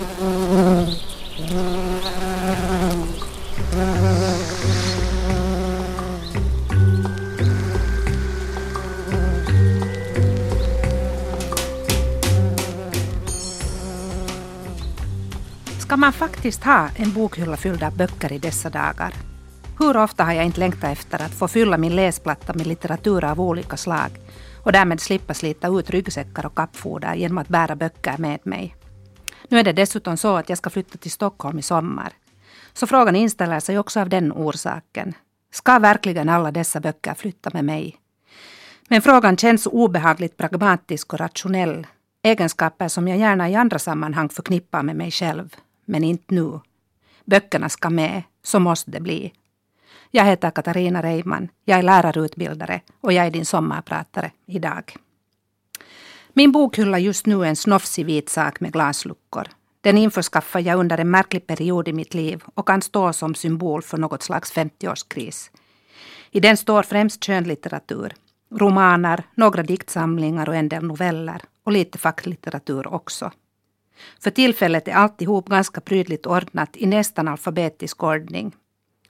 Ska man faktiskt ha en bokhylla fylld av böcker i dessa dagar? Hur ofta har jag inte längtat efter att få fylla min läsplatta med litteratur av olika slag och därmed slippa slita ut ryggsäckar och kappfoder genom att bära böcker med mig. Nu är det dessutom så att jag ska flytta till Stockholm i sommar. Så frågan inställer sig också av den orsaken. Ska verkligen alla dessa böcker flytta med mig? Men frågan känns obehagligt pragmatisk och rationell. Egenskaper som jag gärna i andra sammanhang förknippar med mig själv. Men inte nu. Böckerna ska med, så måste det bli. Jag heter Katarina Reiman, jag är lärarutbildare och jag är din sommarpratare idag. Min bokhylla just nu är en snofsig vit sak med glasluckor. Den införskaffade jag under en märklig period i mitt liv och kan stå som symbol för något slags 50-årskris. I den står främst skönlitteratur, romaner, några diktsamlingar och en del noveller och lite facklitteratur också. För tillfället är alltihop ganska prydligt ordnat i nästan alfabetisk ordning.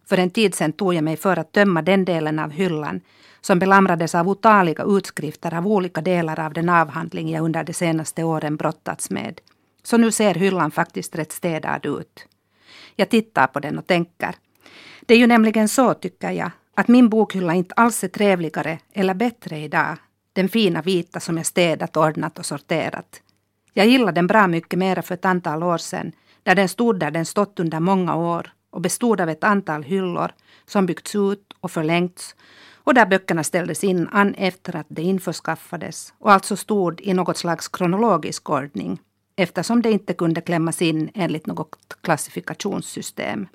För en tid sedan tog jag mig för att tömma den delen av hyllan som belamrades av otaliga utskrifter av olika delar av den avhandling jag under de senaste åren brottats med. Så nu ser hyllan faktiskt rätt städad ut. Jag tittar på den och tänker. Det är ju nämligen så, tycker jag, att min bokhylla inte alls är trevligare eller bättre idag. Den fina vita som jag städat, ordnat och sorterat. Jag gillade den bra mycket mera för ett antal år sedan, där den stod där den stått under många år och bestod av ett antal hyllor som byggts ut och förlängts och där böckerna ställdes in an efter att de införskaffades och alltså stod i något slags kronologisk ordning eftersom det inte kunde klämmas in enligt något klassifikationssystem.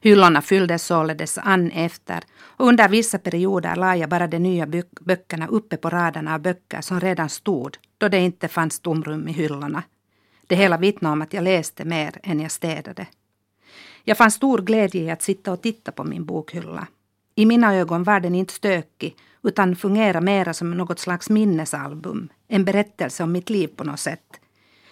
Hyllorna fylldes således an efter och under vissa perioder la jag bara de nya böckerna uppe på raderna av böcker som redan stod då det inte fanns tomrum i hyllorna. Det hela vittnar om att jag läste mer än jag städade. Jag fann stor glädje i att sitta och titta på min bokhylla. I mina ögon var den inte stökig utan fungerade mera som något slags minnesalbum, en berättelse om mitt liv på något sätt.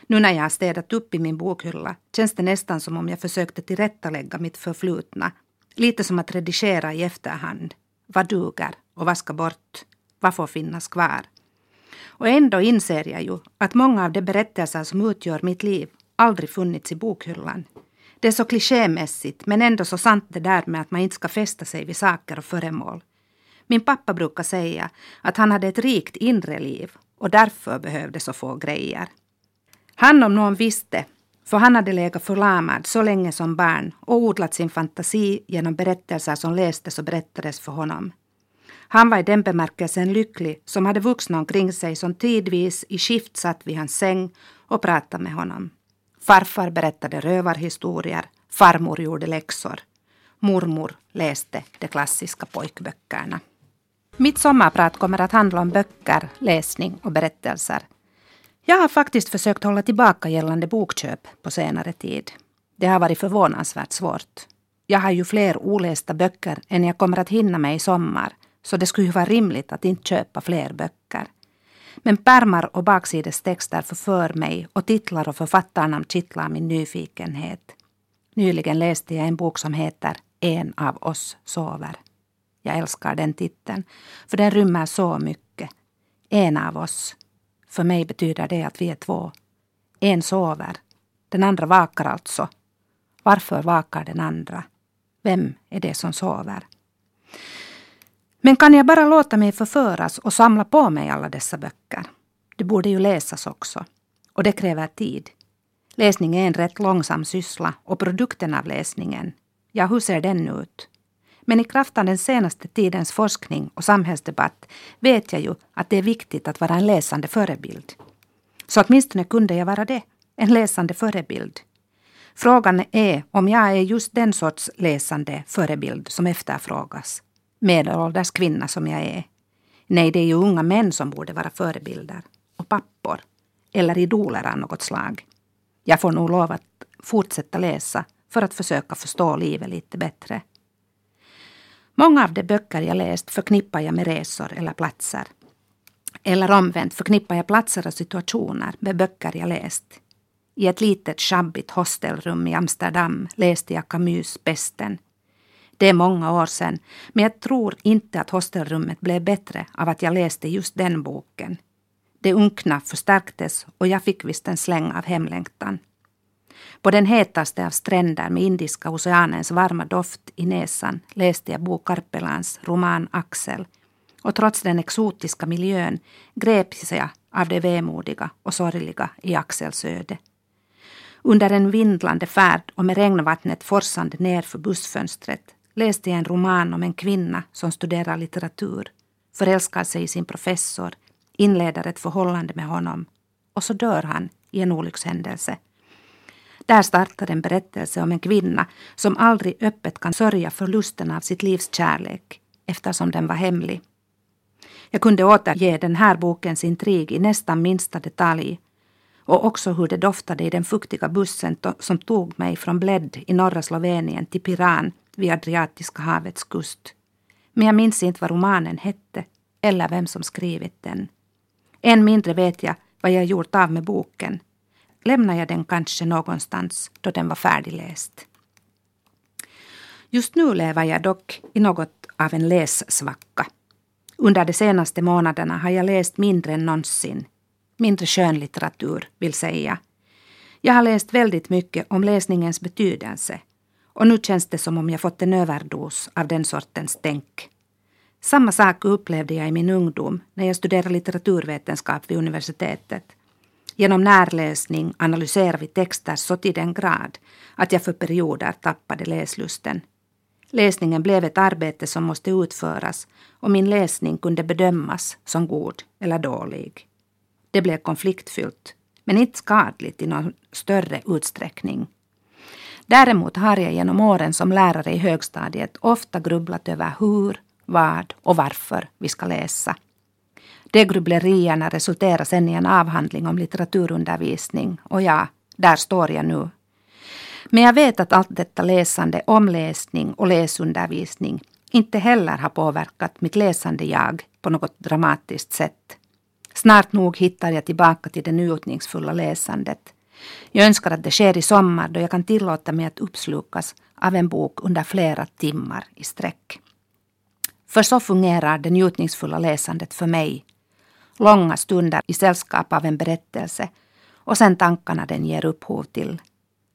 Nu när jag har städat upp i min bokhylla känns det nästan som om jag försökte tillrättalägga mitt förflutna. Lite som att redigera i efterhand. Vad duger och vad ska bort? Vad får finnas kvar? Och ändå inser jag ju att många av de berättelser som utgör mitt liv aldrig funnits i bokhyllan. Det är så klichémässigt men ändå så sant det där med att man inte ska fästa sig vid saker och föremål. Min pappa brukar säga att han hade ett rikt inre liv och därför behövde så få grejer. Han om någon visste, för han hade legat förlamad så länge som barn och odlat sin fantasi genom berättelser som lästes och berättades för honom. Han var i den bemärkelsen lycklig som hade vuxna omkring sig som tidvis i skift satt vid hans säng och pratade med honom. Farfar berättade rövarhistorier, farmor gjorde läxor. Mormor läste de klassiska pojkböckerna. Mitt sommarprat kommer att handla om böcker, läsning och berättelser. Jag har faktiskt försökt hålla tillbaka gällande bokköp på senare tid. Det har varit förvånansvärt svårt. Jag har ju fler olästa böcker än jag kommer att hinna med i sommar, så det skulle ju vara rimligt att inte köpa fler böcker. Men pärmar och baksidestexter förför mig och titlar och författarnamn kittlar min nyfikenhet. Nyligen läste jag en bok som heter En av oss sover. Jag älskar den titeln, för den rymmer så mycket. En av oss. För mig betyder det att vi är två. En sover. Den andra vakar alltså. Varför vakar den andra? Vem är det som sover? Men kan jag bara låta mig förföras och samla på mig alla dessa böcker? Det borde ju läsas också. Och det kräver tid. Läsning är en rätt långsam syssla och produkten av läsningen, ja hur ser den ut? Men i kraft av den senaste tidens forskning och samhällsdebatt vet jag ju att det är viktigt att vara en läsande förebild. Så åtminstone kunde jag vara det, en läsande förebild. Frågan är om jag är just den sorts läsande förebild som efterfrågas medelålders kvinna som jag är. Nej, det är ju unga män som borde vara förebilder. Och pappor. Eller idoler av något slag. Jag får nog lov att fortsätta läsa för att försöka förstå livet lite bättre. Många av de böcker jag läst förknippar jag med resor eller platser. Eller omvänt förknippar jag platser och situationer med böcker jag läst. I ett litet sjabbigt hostelrum i Amsterdam läste jag Camus Besten. Det är många år sedan, men jag tror inte att hostelrummet blev bättre av att jag läste just den boken. Det unkna förstärktes och jag fick visst en släng av hemlängtan. På den hetaste av stränder med Indiska oceanens varma doft i näsan läste jag Bo Karpelans roman Axel och trots den exotiska miljön greps jag av det vemodiga och sorgliga i Axels öde. Under en vindlande färd och med regnvattnet forsande ner för bussfönstret läste jag en roman om en kvinna som studerar litteratur, förälskar sig i sin professor, inleder ett förhållande med honom och så dör han i en olyckshändelse. Där startar en berättelse om en kvinna som aldrig öppet kan sörja förlusten av sitt livs kärlek eftersom den var hemlig. Jag kunde återge den här bokens intrig i nästan minsta detalj och också hur det doftade i den fuktiga bussen som tog mig från Bled i norra Slovenien till Piran vid Adriatiska havets kust. Men jag minns inte vad romanen hette eller vem som skrivit den. Än mindre vet jag vad jag gjort av med boken. Lämnar jag den kanske någonstans då den var färdigläst. Just nu lever jag dock i något av en lässvacka. Under de senaste månaderna har jag läst mindre än någonsin. Mindre skönlitteratur, vill säga. Jag har läst väldigt mycket om läsningens betydelse och nu känns det som om jag fått en överdos av den sortens tänk. Samma sak upplevde jag i min ungdom när jag studerade litteraturvetenskap vid universitetet. Genom närläsning analyserar vi texter så till den grad att jag för perioder tappade läslusten. Läsningen blev ett arbete som måste utföras och min läsning kunde bedömas som god eller dålig. Det blev konfliktfyllt, men inte skadligt i någon större utsträckning. Däremot har jag genom åren som lärare i högstadiet ofta grubblat över hur, vad och varför vi ska läsa. De grubblerierna resulterar sen i en avhandling om litteraturundervisning och ja, där står jag nu. Men jag vet att allt detta läsande, omläsning och läsundervisning inte heller har påverkat mitt läsande jag på något dramatiskt sätt. Snart nog hittar jag tillbaka till det njutningsfulla läsandet. Jag önskar att det sker i sommar då jag kan tillåta mig att uppslukas av en bok under flera timmar i sträck. För så fungerar det njutningsfulla läsandet för mig. Långa stunder i sällskap av en berättelse och sen tankarna den ger upphov till.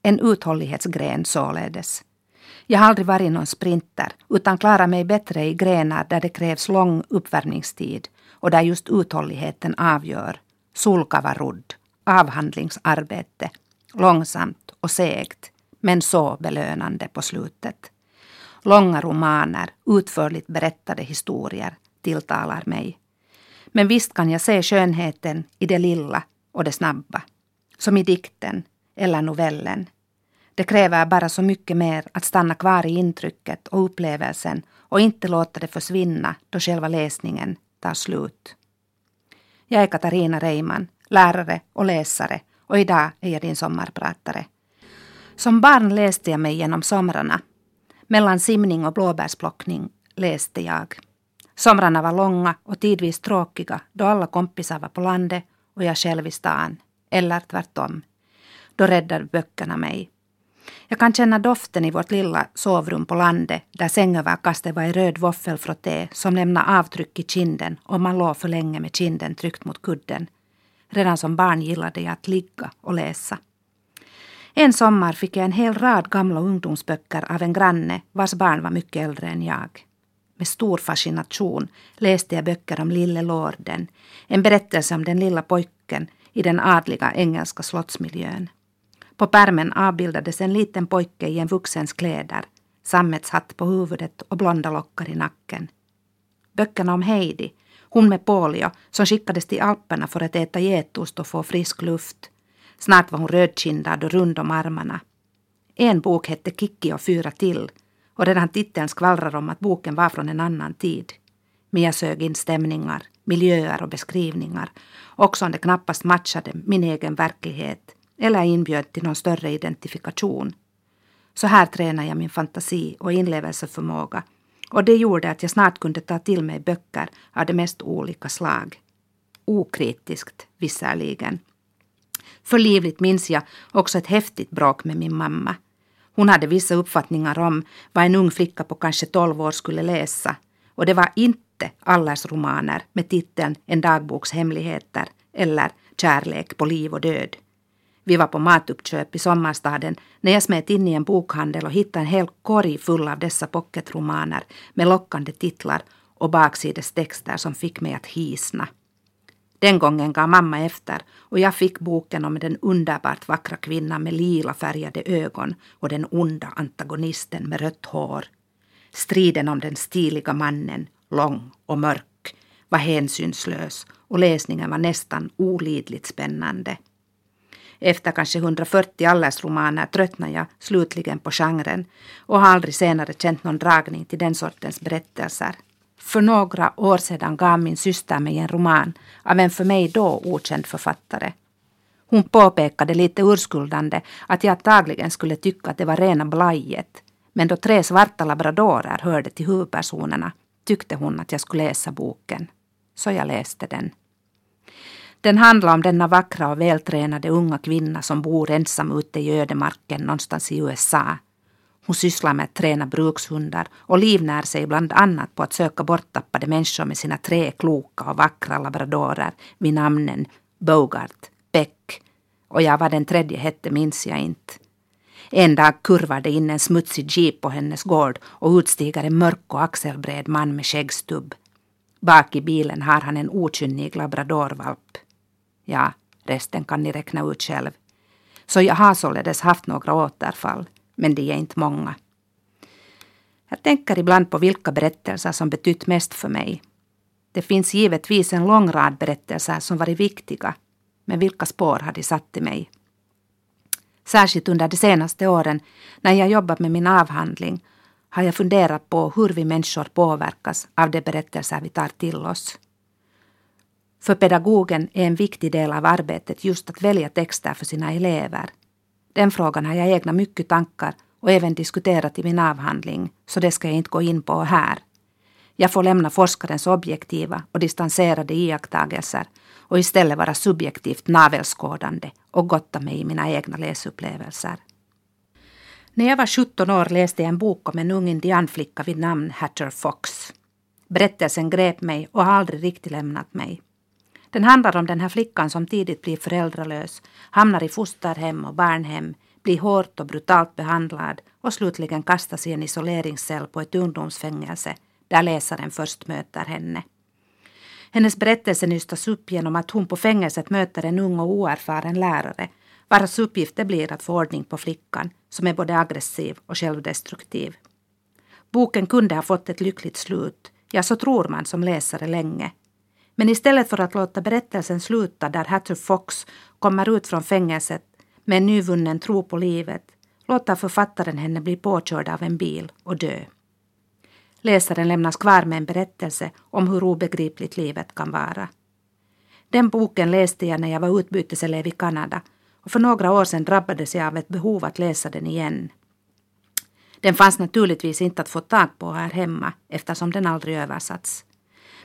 En uthållighetsgren således. Jag har aldrig varit någon sprinter utan klarar mig bättre i grenar där det krävs lång uppvärmningstid och där just uthålligheten avgör. Sulkavarudd, avhandlingsarbete, långsamt och segt men så belönande på slutet. Långa romaner, utförligt berättade historier tilltalar mig. Men visst kan jag se skönheten i det lilla och det snabba. Som i dikten eller novellen. Det kräver bara så mycket mer att stanna kvar i intrycket och upplevelsen och inte låta det försvinna då själva läsningen tar slut. Jag är Katarina Reiman, lärare och läsare och idag är jag din sommarpratare. Som barn läste jag mig genom somrarna mellan simning och blåbärsplockning läste jag. Somrarna var långa och tidvis tråkiga då alla kompisar var på landet och jag själv i stan. Eller tvärtom. Då räddade böckerna mig. Jag kan känna doften i vårt lilla sovrum på landet där sängöverkastet var i röd våffelfrotté som lämnade avtryck i kinden om man låg för länge med kinden tryckt mot kudden. Redan som barn gillade jag att ligga och läsa. En sommar fick jag en hel rad gamla ungdomsböcker av en granne vars barn var mycket äldre än jag. Med stor fascination läste jag böcker om Lille Lorden, en berättelse om den lilla pojken i den adliga engelska slottsmiljön. På pärmen avbildades en liten pojke i en vuxens kläder, sammetshatt på huvudet och blonda lockar i nacken. Böckerna om Heidi, hon med polio som skickades till Alperna för att äta getost och få frisk luft, Snart var hon rödkindad och rund om armarna. En bok hette Kikki och fyra till och redan titeln skvallrar om att boken var från en annan tid. Men jag sög in stämningar, miljöer och beskrivningar, också om det knappast matchade min egen verklighet eller inbjöd till någon större identifikation. Så här tränar jag min fantasi och inlevelseförmåga och det gjorde att jag snart kunde ta till mig böcker av de mest olika slag. Okritiskt, visserligen. För livligt minns jag också ett häftigt bråk med min mamma. Hon hade vissa uppfattningar om vad en ung flicka på kanske 12 år skulle läsa. Och det var inte Allers romaner med titeln En dagboks hemligheter eller Kärlek på liv och död. Vi var på matuppköp i sommarstaden när jag smet in i en bokhandel och hittade en hel korg full av dessa pocketromaner med lockande titlar och baksidestexter som fick mig att hisna. Den gången gav mamma efter och jag fick boken om den underbart vackra kvinnan med lila färgade ögon och den onda antagonisten med rött hår. Striden om den stiliga mannen, lång och mörk, var hänsynslös och läsningen var nästan olidligt spännande. Efter kanske 140 allersromaner tröttnade jag slutligen på genren och har aldrig senare känt någon dragning till den sortens berättelser. För några år sedan gav min syster mig en roman av en för mig då okänd författare. Hon påpekade lite urskuldande att jag antagligen skulle tycka att det var rena blajet. Men då tre svarta labradorer hörde till huvudpersonerna tyckte hon att jag skulle läsa boken. Så jag läste den. Den handlar om denna vackra och vältränade unga kvinna som bor ensam ute i ödemarken någonstans i USA. Hon sysslar med att träna brukshundar och livnär sig bland annat på att söka borttappade människor med sina tre kloka och vackra labradorer vid namnen Bogart, Beck och jag vad den tredje hette minns jag inte. En dag kurvade in en smutsig jeep på hennes gård och utstiger en mörk och axelbred man med skäggstubb. Bak i bilen har han en okynnig labradorvalp. Ja, resten kan ni räkna ut själv. Så jag har således haft några återfall, men de är inte många. Jag tänker ibland på vilka berättelser som betytt mest för mig. Det finns givetvis en lång rad berättelser som varit viktiga, men vilka spår har de satt i mig? Särskilt under de senaste åren när jag jobbat med min avhandling har jag funderat på hur vi människor påverkas av de berättelser vi tar till oss. För pedagogen är en viktig del av arbetet just att välja texter för sina elever. Den frågan har jag egna mycket tankar och även diskuterat i min avhandling, så det ska jag inte gå in på här. Jag får lämna forskarens objektiva och distanserade iakttagelser och istället vara subjektivt navelskådande och gotta mig i mina egna läsupplevelser. När jag var 17 år läste jag en bok om en ung indianflicka vid namn Hatter Fox. Berättelsen grep mig och har aldrig riktigt lämnat mig. Den handlar om den här flickan som tidigt blir föräldralös, hamnar i fosterhem och barnhem, blir hårt och brutalt behandlad och slutligen kastas i en isoleringscell på ett ungdomsfängelse där läsaren först möter henne. Hennes berättelse nystas upp genom att hon på fängelset möter en ung och oerfaren lärare vars uppgift det blir att få ordning på flickan som är både aggressiv och självdestruktiv. Boken kunde ha fått ett lyckligt slut, ja så tror man som läsare länge. Men istället för att låta berättelsen sluta där Hatter Fox kommer ut från fängelset med en nyvunnen tro på livet låter författaren henne bli påkörd av en bil och dö. Läsaren lämnas kvar med en berättelse om hur obegripligt livet kan vara. Den boken läste jag när jag var utbyteselev i Kanada och för några år sedan drabbades jag av ett behov att läsa den igen. Den fanns naturligtvis inte att få tag på här hemma eftersom den aldrig översatts.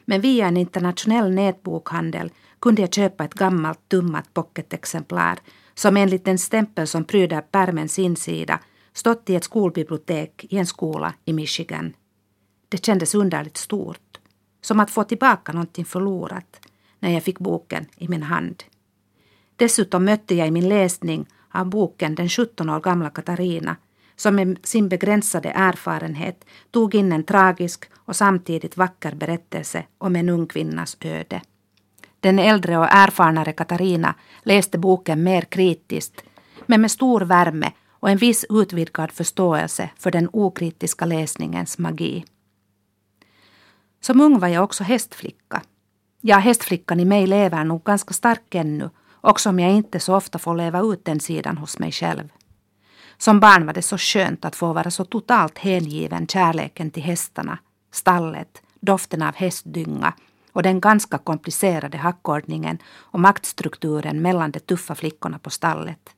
Men via en internationell nätbokhandel kunde jag köpa ett gammalt tummat pocketexemplar som enligt den stämpel som pryder pärmens insida stått i ett skolbibliotek i en skola i Michigan. Det kändes underligt stort, som att få tillbaka någonting förlorat när jag fick boken i min hand. Dessutom mötte jag i min läsning av boken den 17 år gamla Katarina som med sin begränsade erfarenhet tog in en tragisk och samtidigt vacker berättelse om en ung kvinnas öde. Den äldre och erfarnare Katarina läste boken mer kritiskt men med stor värme och en viss utvidgad förståelse för den okritiska läsningens magi. Som ung var jag också hästflicka. Ja, hästflickan i mig lever nog ganska stark ännu, också om jag inte så ofta får leva ut den sidan hos mig själv. Som barn var det så skönt att få vara så totalt hängiven kärleken till hästarna, stallet, doften av hästdynga och den ganska komplicerade hackordningen och maktstrukturen mellan de tuffa flickorna på stallet.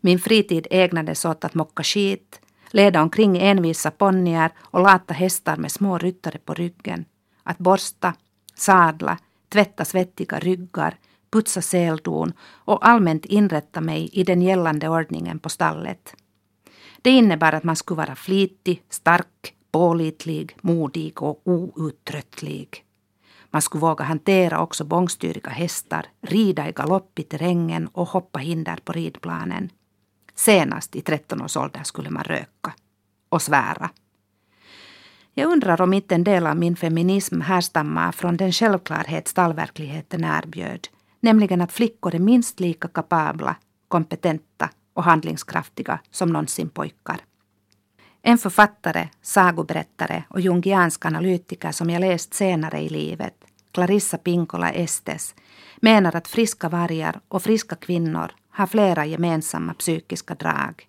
Min fritid ägnades åt att mocka skit, leda omkring envisa ponnyer och lata hästar med små ryttare på ryggen, att borsta, sadla, tvätta svettiga ryggar, putsa seldon och allmänt inrätta mig i den gällande ordningen på stallet. Det innebar att man skulle vara flitig, stark, pålitlig, modig och outtröttlig. Man skulle våga hantera också bångstyriga hästar, rida i galopp i terrängen och hoppa hinder på ridplanen. Senast i 13 års ålder skulle man röka och svära. Jag undrar om inte en del av min feminism härstammar från den självklarhet stallverkligheten erbjöd, nämligen att flickor är minst lika kapabla, kompetenta och handlingskraftiga som någonsin pojkar. En författare, sagoberättare och jungiansk analytiker som jag läst senare i livet, Clarissa Pinkola Estes, menar att friska vargar och friska kvinnor har flera gemensamma psykiska drag.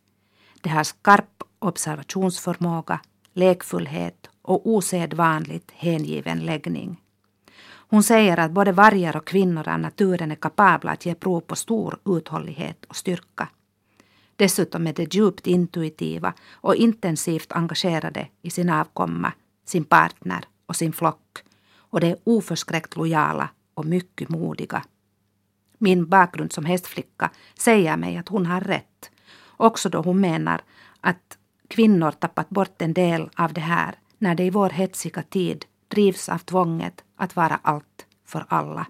De har skarp observationsförmåga, lekfullhet och osedvanligt hängiven läggning. Hon säger att både vargar och kvinnor av naturen är kapabla att ge prov på stor uthållighet och styrka. Dessutom är de djupt intuitiva och intensivt engagerade i sin avkomma, sin partner och sin flock. Och de är oförskräckt lojala och mycket modiga. Min bakgrund som hästflicka säger mig att hon har rätt. Också då hon menar att kvinnor tappat bort en del av det här när de i vår hetsiga tid drivs av tvånget att vara allt för alla.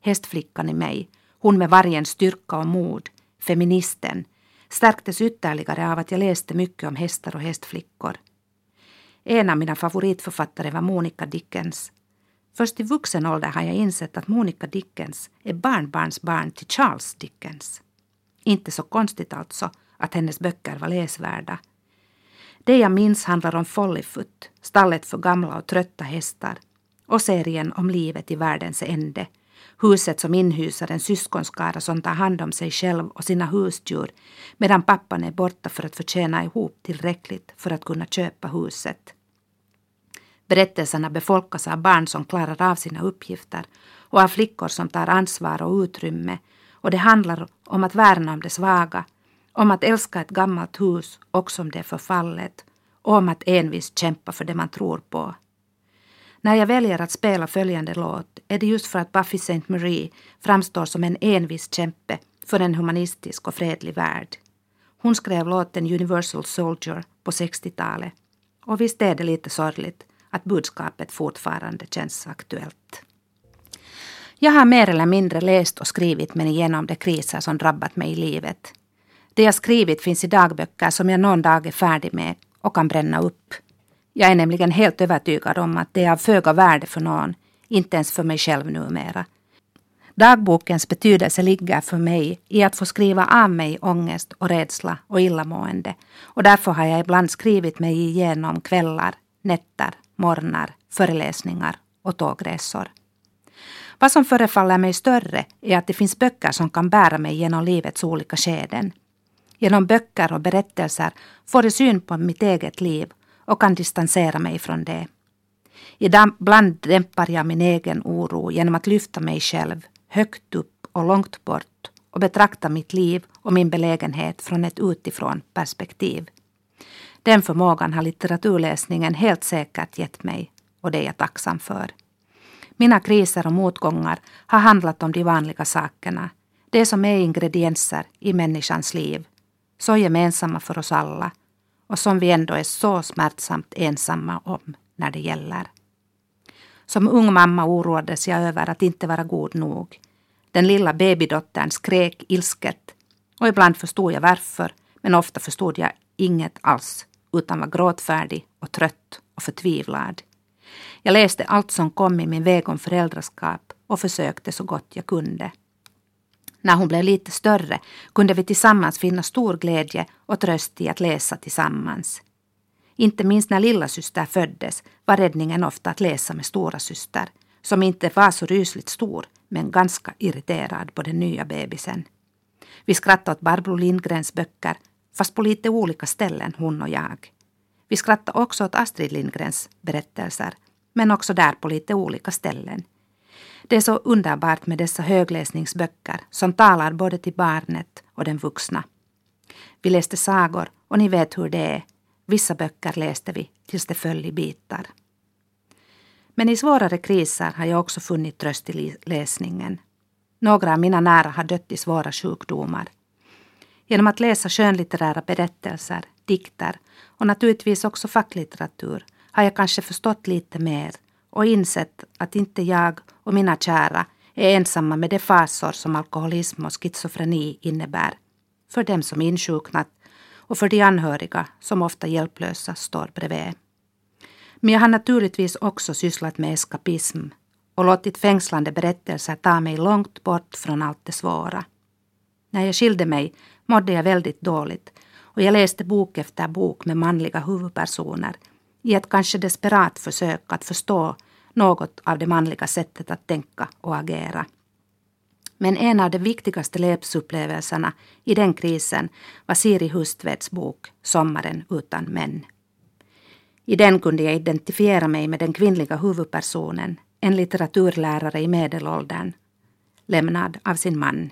Hästflickan i mig, hon med vargens styrka och mod, feministen, stärktes ytterligare av att jag läste mycket om hästar och hästflickor. En av mina favoritförfattare var Monica Dickens. Först i vuxen ålder har jag insett att Monica Dickens är barnbarnsbarn till Charles Dickens. Inte så konstigt alltså att hennes böcker var läsvärda. Det jag minns handlar om Follyfoot, stallet för gamla och trötta hästar, och serien om livet i världens ände, huset som inhyser en syskonskara som tar hand om sig själv och sina husdjur medan pappan är borta för att förtjäna ihop tillräckligt för att kunna köpa huset. Berättelserna befolkas av barn som klarar av sina uppgifter och av flickor som tar ansvar och utrymme och det handlar om att värna om det svaga, om att älska ett gammalt hus också om det är förfallet och om att envist kämpa för det man tror på. När jag väljer att spela följande låt är det just för att Buffy St. Marie framstår som en envis kämpe för en humanistisk och fredlig värld. Hon skrev låten Universal Soldier på 60-talet. Och visst är det lite sorgligt att budskapet fortfarande känns aktuellt. Jag har mer eller mindre läst och skrivit mig igenom de kriser som drabbat mig i livet. Det jag skrivit finns i dagböcker som jag någon dag är färdig med och kan bränna upp. Jag är nämligen helt övertygad om att det är av föga värde för någon, inte ens för mig själv numera. Dagbokens betydelse ligger för mig i att få skriva av mig ångest och rädsla och illamående och därför har jag ibland skrivit mig igenom kvällar, nätter, morgnar, föreläsningar och tågresor. Vad som förefaller mig större är att det finns böcker som kan bära mig genom livets olika skeden. Genom böcker och berättelser får jag syn på mitt eget liv och kan distansera mig från det. Ibland dämpar jag min egen oro genom att lyfta mig själv högt upp och långt bort och betrakta mitt liv och min belägenhet från ett utifrån perspektiv. Den förmågan har litteraturläsningen helt säkert gett mig och det är jag tacksam för. Mina kriser och motgångar har handlat om de vanliga sakerna, det som är ingredienser i människans liv, så gemensamma för oss alla och som vi ändå är så smärtsamt ensamma om när det gäller. Som ung mamma oroades jag över att inte vara god nog. Den lilla babydottern skrek ilsket och ibland förstod jag varför men ofta förstod jag inget alls utan var gråtfärdig och trött och förtvivlad. Jag läste allt som kom i min väg om föräldraskap och försökte så gott jag kunde. När hon blev lite större kunde vi tillsammans finna stor glädje och tröst i att läsa tillsammans. Inte minst när lilla syster föddes var räddningen ofta att läsa med stora syster, som inte var så rysligt stor men ganska irriterad på den nya bebisen. Vi skrattade åt Barbro Lindgrens böcker, fast på lite olika ställen, hon och jag. Vi skrattade också åt Astrid Lindgrens berättelser, men också där på lite olika ställen. Det är så underbart med dessa högläsningsböcker som talar både till barnet och den vuxna. Vi läste sagor och ni vet hur det är. Vissa böcker läste vi tills det föll i bitar. Men i svårare kriser har jag också funnit tröst i läsningen. Några av mina nära har dött i svåra sjukdomar. Genom att läsa skönlitterära berättelser, dikter och naturligtvis också facklitteratur har jag kanske förstått lite mer och insett att inte jag och mina kära är ensamma med de fasor som alkoholism och schizofreni innebär. För dem som insjuknat och för de anhöriga som ofta hjälplösa står bredvid. Men jag har naturligtvis också sysslat med eskapism och låtit fängslande berättelser ta mig långt bort från allt det svåra. När jag skilde mig mådde jag väldigt dåligt och jag läste bok efter bok med manliga huvudpersoner i ett kanske desperat försök att förstå något av det manliga sättet att tänka och agera. Men en av de viktigaste läsupplevelserna i den krisen var Siri Hustvedts bok Sommaren utan män. I den kunde jag identifiera mig med den kvinnliga huvudpersonen, en litteraturlärare i medelåldern, lämnad av sin man.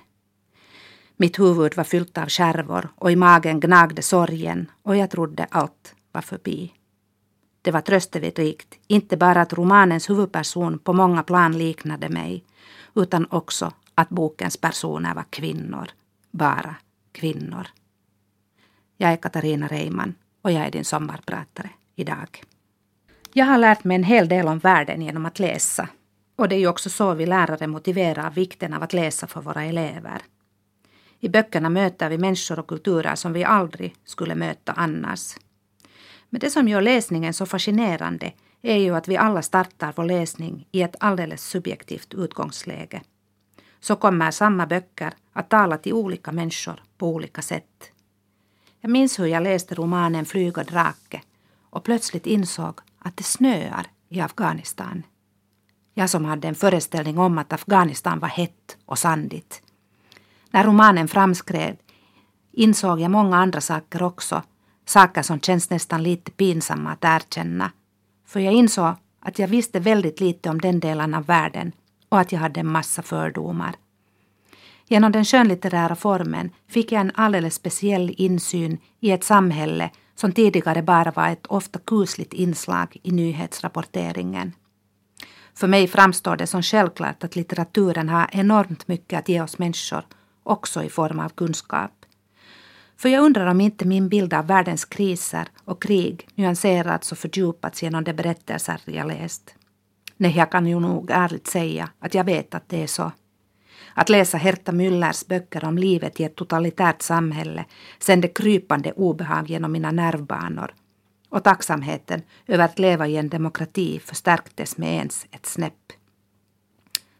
Mitt huvud var fyllt av skärvor och i magen gnagde sorgen och jag trodde allt var förbi. Det var trösterikt, inte bara att romanens huvudperson på många plan liknade mig, utan också att bokens personer var kvinnor. Bara kvinnor. Jag är Katarina Reiman och jag är din sommarpratare idag. Jag har lärt mig en hel del om världen genom att läsa. Och det är ju också så vi lärare motiverar vikten av att läsa för våra elever. I böckerna möter vi människor och kulturer som vi aldrig skulle möta annars. Men det som gör läsningen så fascinerande är ju att vi alla startar vår läsning i ett alldeles subjektivt utgångsläge. Så kommer samma böcker att tala till olika människor på olika sätt. Jag minns hur jag läste romanen Flyg och drake och plötsligt insåg att det snöar i Afghanistan. Jag som hade en föreställning om att Afghanistan var hett och sandigt. När romanen framskred insåg jag många andra saker också Saker som känns nästan lite pinsamma att erkänna. För jag insåg att jag visste väldigt lite om den delen av världen och att jag hade en massa fördomar. Genom den skönlitterära formen fick jag en alldeles speciell insyn i ett samhälle som tidigare bara var ett ofta kusligt inslag i nyhetsrapporteringen. För mig framstår det som självklart att litteraturen har enormt mycket att ge oss människor, också i form av kunskap. För jag undrar om inte min bild av världens kriser och krig nyanserats och fördjupats genom de berättelser jag läst. Nej, jag kan ju nog ärligt säga att jag vet att det är så. Att läsa Herta Müllers böcker om livet i ett totalitärt samhälle sände krypande obehag genom mina nervbanor. Och tacksamheten över att leva i en demokrati förstärktes med ens ett snäpp.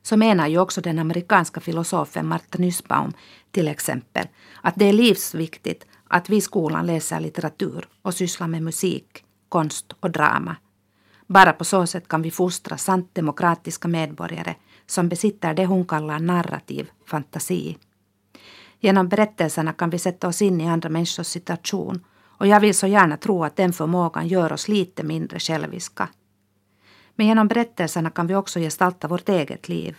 Så menar ju också den amerikanska filosofen Martha Nussbaum till exempel att det är livsviktigt att vi i skolan läser litteratur och sysslar med musik, konst och drama. Bara på så sätt kan vi fostra sant demokratiska medborgare som besitter det hon kallar narrativ fantasi. Genom berättelserna kan vi sätta oss in i andra människors situation och jag vill så gärna tro att den förmågan gör oss lite mindre själviska. Men genom berättelserna kan vi också gestalta vårt eget liv.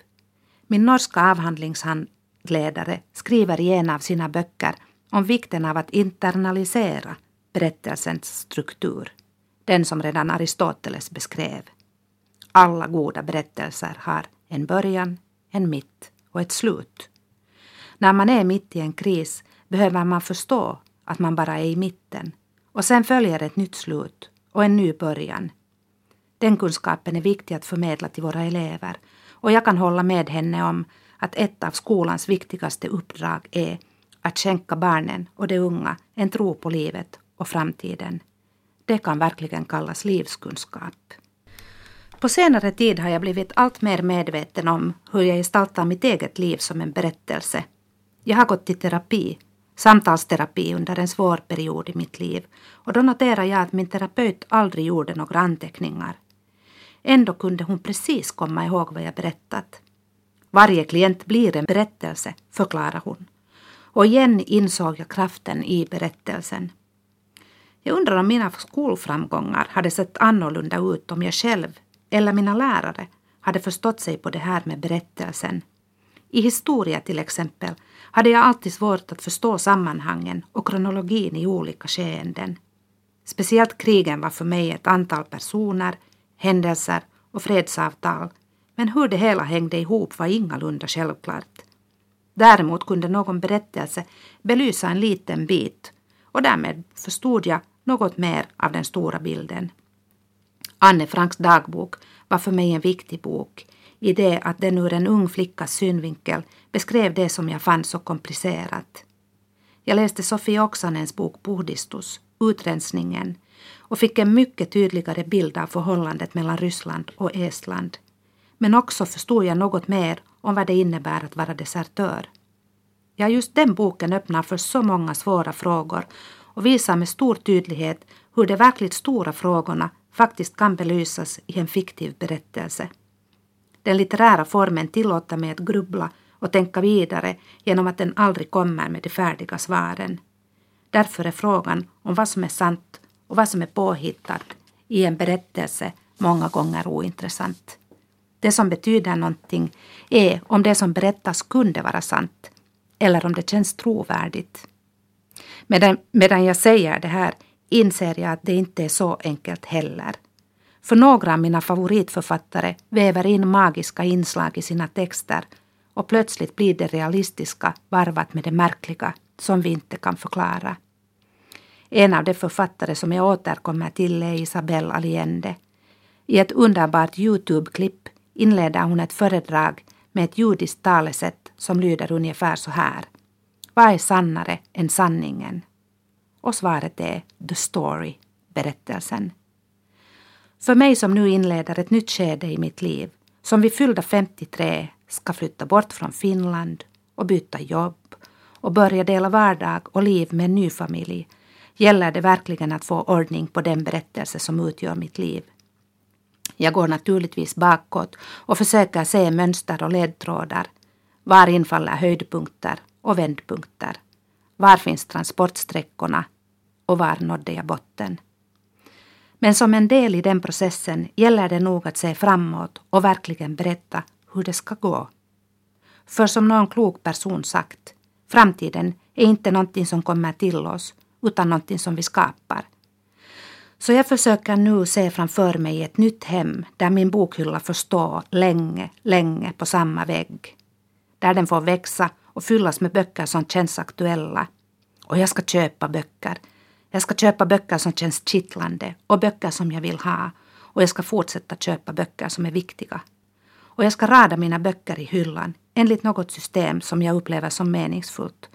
Min norska avhandlingshandledare skriver i en av sina böcker om vikten av att internalisera berättelsens struktur, den som redan Aristoteles beskrev. Alla goda berättelser har en början, en mitt och ett slut. När man är mitt i en kris behöver man förstå att man bara är i mitten och sen följer ett nytt slut och en ny början. Den kunskapen är viktig att förmedla till våra elever och jag kan hålla med henne om att ett av skolans viktigaste uppdrag är att skänka barnen och de unga en tro på livet och framtiden. Det kan verkligen kallas livskunskap. På senare tid har jag blivit allt mer medveten om hur jag gestaltar mitt eget liv som en berättelse. Jag har gått i terapi, samtalsterapi under en svår period i mitt liv och då noterar jag att min terapeut aldrig gjorde några anteckningar. Ändå kunde hon precis komma ihåg vad jag berättat. Varje klient blir en berättelse, förklarar hon. Och igen insåg jag kraften i berättelsen. Jag undrar om mina skolframgångar hade sett annorlunda ut om jag själv eller mina lärare hade förstått sig på det här med berättelsen. I historia till exempel hade jag alltid svårt att förstå sammanhangen och kronologin i olika skeenden. Speciellt krigen var för mig ett antal personer, händelser och fredsavtal men hur det hela hängde ihop var ingalunda självklart. Däremot kunde någon berättelse belysa en liten bit och därmed förstod jag något mer av den stora bilden. Anne Franks dagbok var för mig en viktig bok i det att den ur en ung flickas synvinkel beskrev det som jag fann så komplicerat. Jag läste Sofie Oksanens bok Puhdistus, Utrensningen, och fick en mycket tydligare bild av förhållandet mellan Ryssland och Estland. Men också förstod jag något mer om vad det innebär att vara desertör. Ja, just den boken öppnar för så många svåra frågor och visar med stor tydlighet hur de verkligt stora frågorna faktiskt kan belysas i en fiktiv berättelse. Den litterära formen tillåter mig att grubbla och tänka vidare genom att den aldrig kommer med de färdiga svaren. Därför är frågan om vad som är sant och vad som är påhittat i en berättelse många gånger ointressant. Det som betyder någonting är om det som berättas kunde vara sant eller om det känns trovärdigt. Medan, medan jag säger det här inser jag att det inte är så enkelt heller. För några av mina favoritförfattare väver in magiska inslag i sina texter och plötsligt blir det realistiska varvat med det märkliga som vi inte kan förklara. En av de författare som jag återkommer till är Isabel Allende. I ett underbart Youtube-klipp inleder hon ett föredrag med ett judiskt talesätt som lyder ungefär så här. Vad är sannare än sanningen? Och svaret är The Story, berättelsen. För mig som nu inleder ett nytt skede i mitt liv, som vid fyllda 53 ska flytta bort från Finland och byta jobb och börja dela vardag och liv med en ny familj, gäller det verkligen att få ordning på den berättelse som utgör mitt liv. Jag går naturligtvis bakåt och försöker se mönster och ledtrådar. Var infaller höjdpunkter och vändpunkter? Var finns transportsträckorna och var nådde jag botten? Men som en del i den processen gäller det nog att se framåt och verkligen berätta hur det ska gå. För som någon klok person sagt, framtiden är inte någonting som kommer till oss utan någonting som vi skapar. Så jag försöker nu se framför mig ett nytt hem där min bokhylla får stå länge, länge på samma vägg. Där den får växa och fyllas med böcker som känns aktuella. Och jag ska köpa böcker. Jag ska köpa böcker som känns kittlande och böcker som jag vill ha. Och jag ska fortsätta köpa böcker som är viktiga. Och jag ska rada mina böcker i hyllan enligt något system som jag upplever som meningsfullt.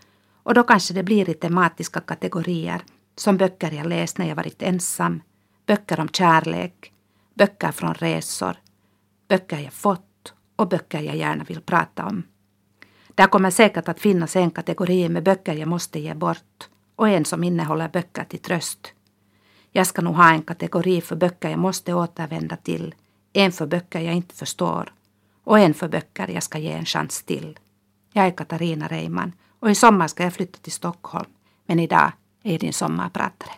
Och då kanske det blir i tematiska kategorier som böcker jag läst när jag varit ensam, böcker om kärlek, böcker från resor, böcker jag fått och böcker jag gärna vill prata om. Där kommer säkert att finnas en kategori med böcker jag måste ge bort och en som innehåller böcker till tröst. Jag ska nog ha en kategori för böcker jag måste återvända till, en för böcker jag inte förstår och en för böcker jag ska ge en chans till. Jag är Katarina Reiman och i sommar ska jag flytta till Stockholm, men idag är din sommarpratare.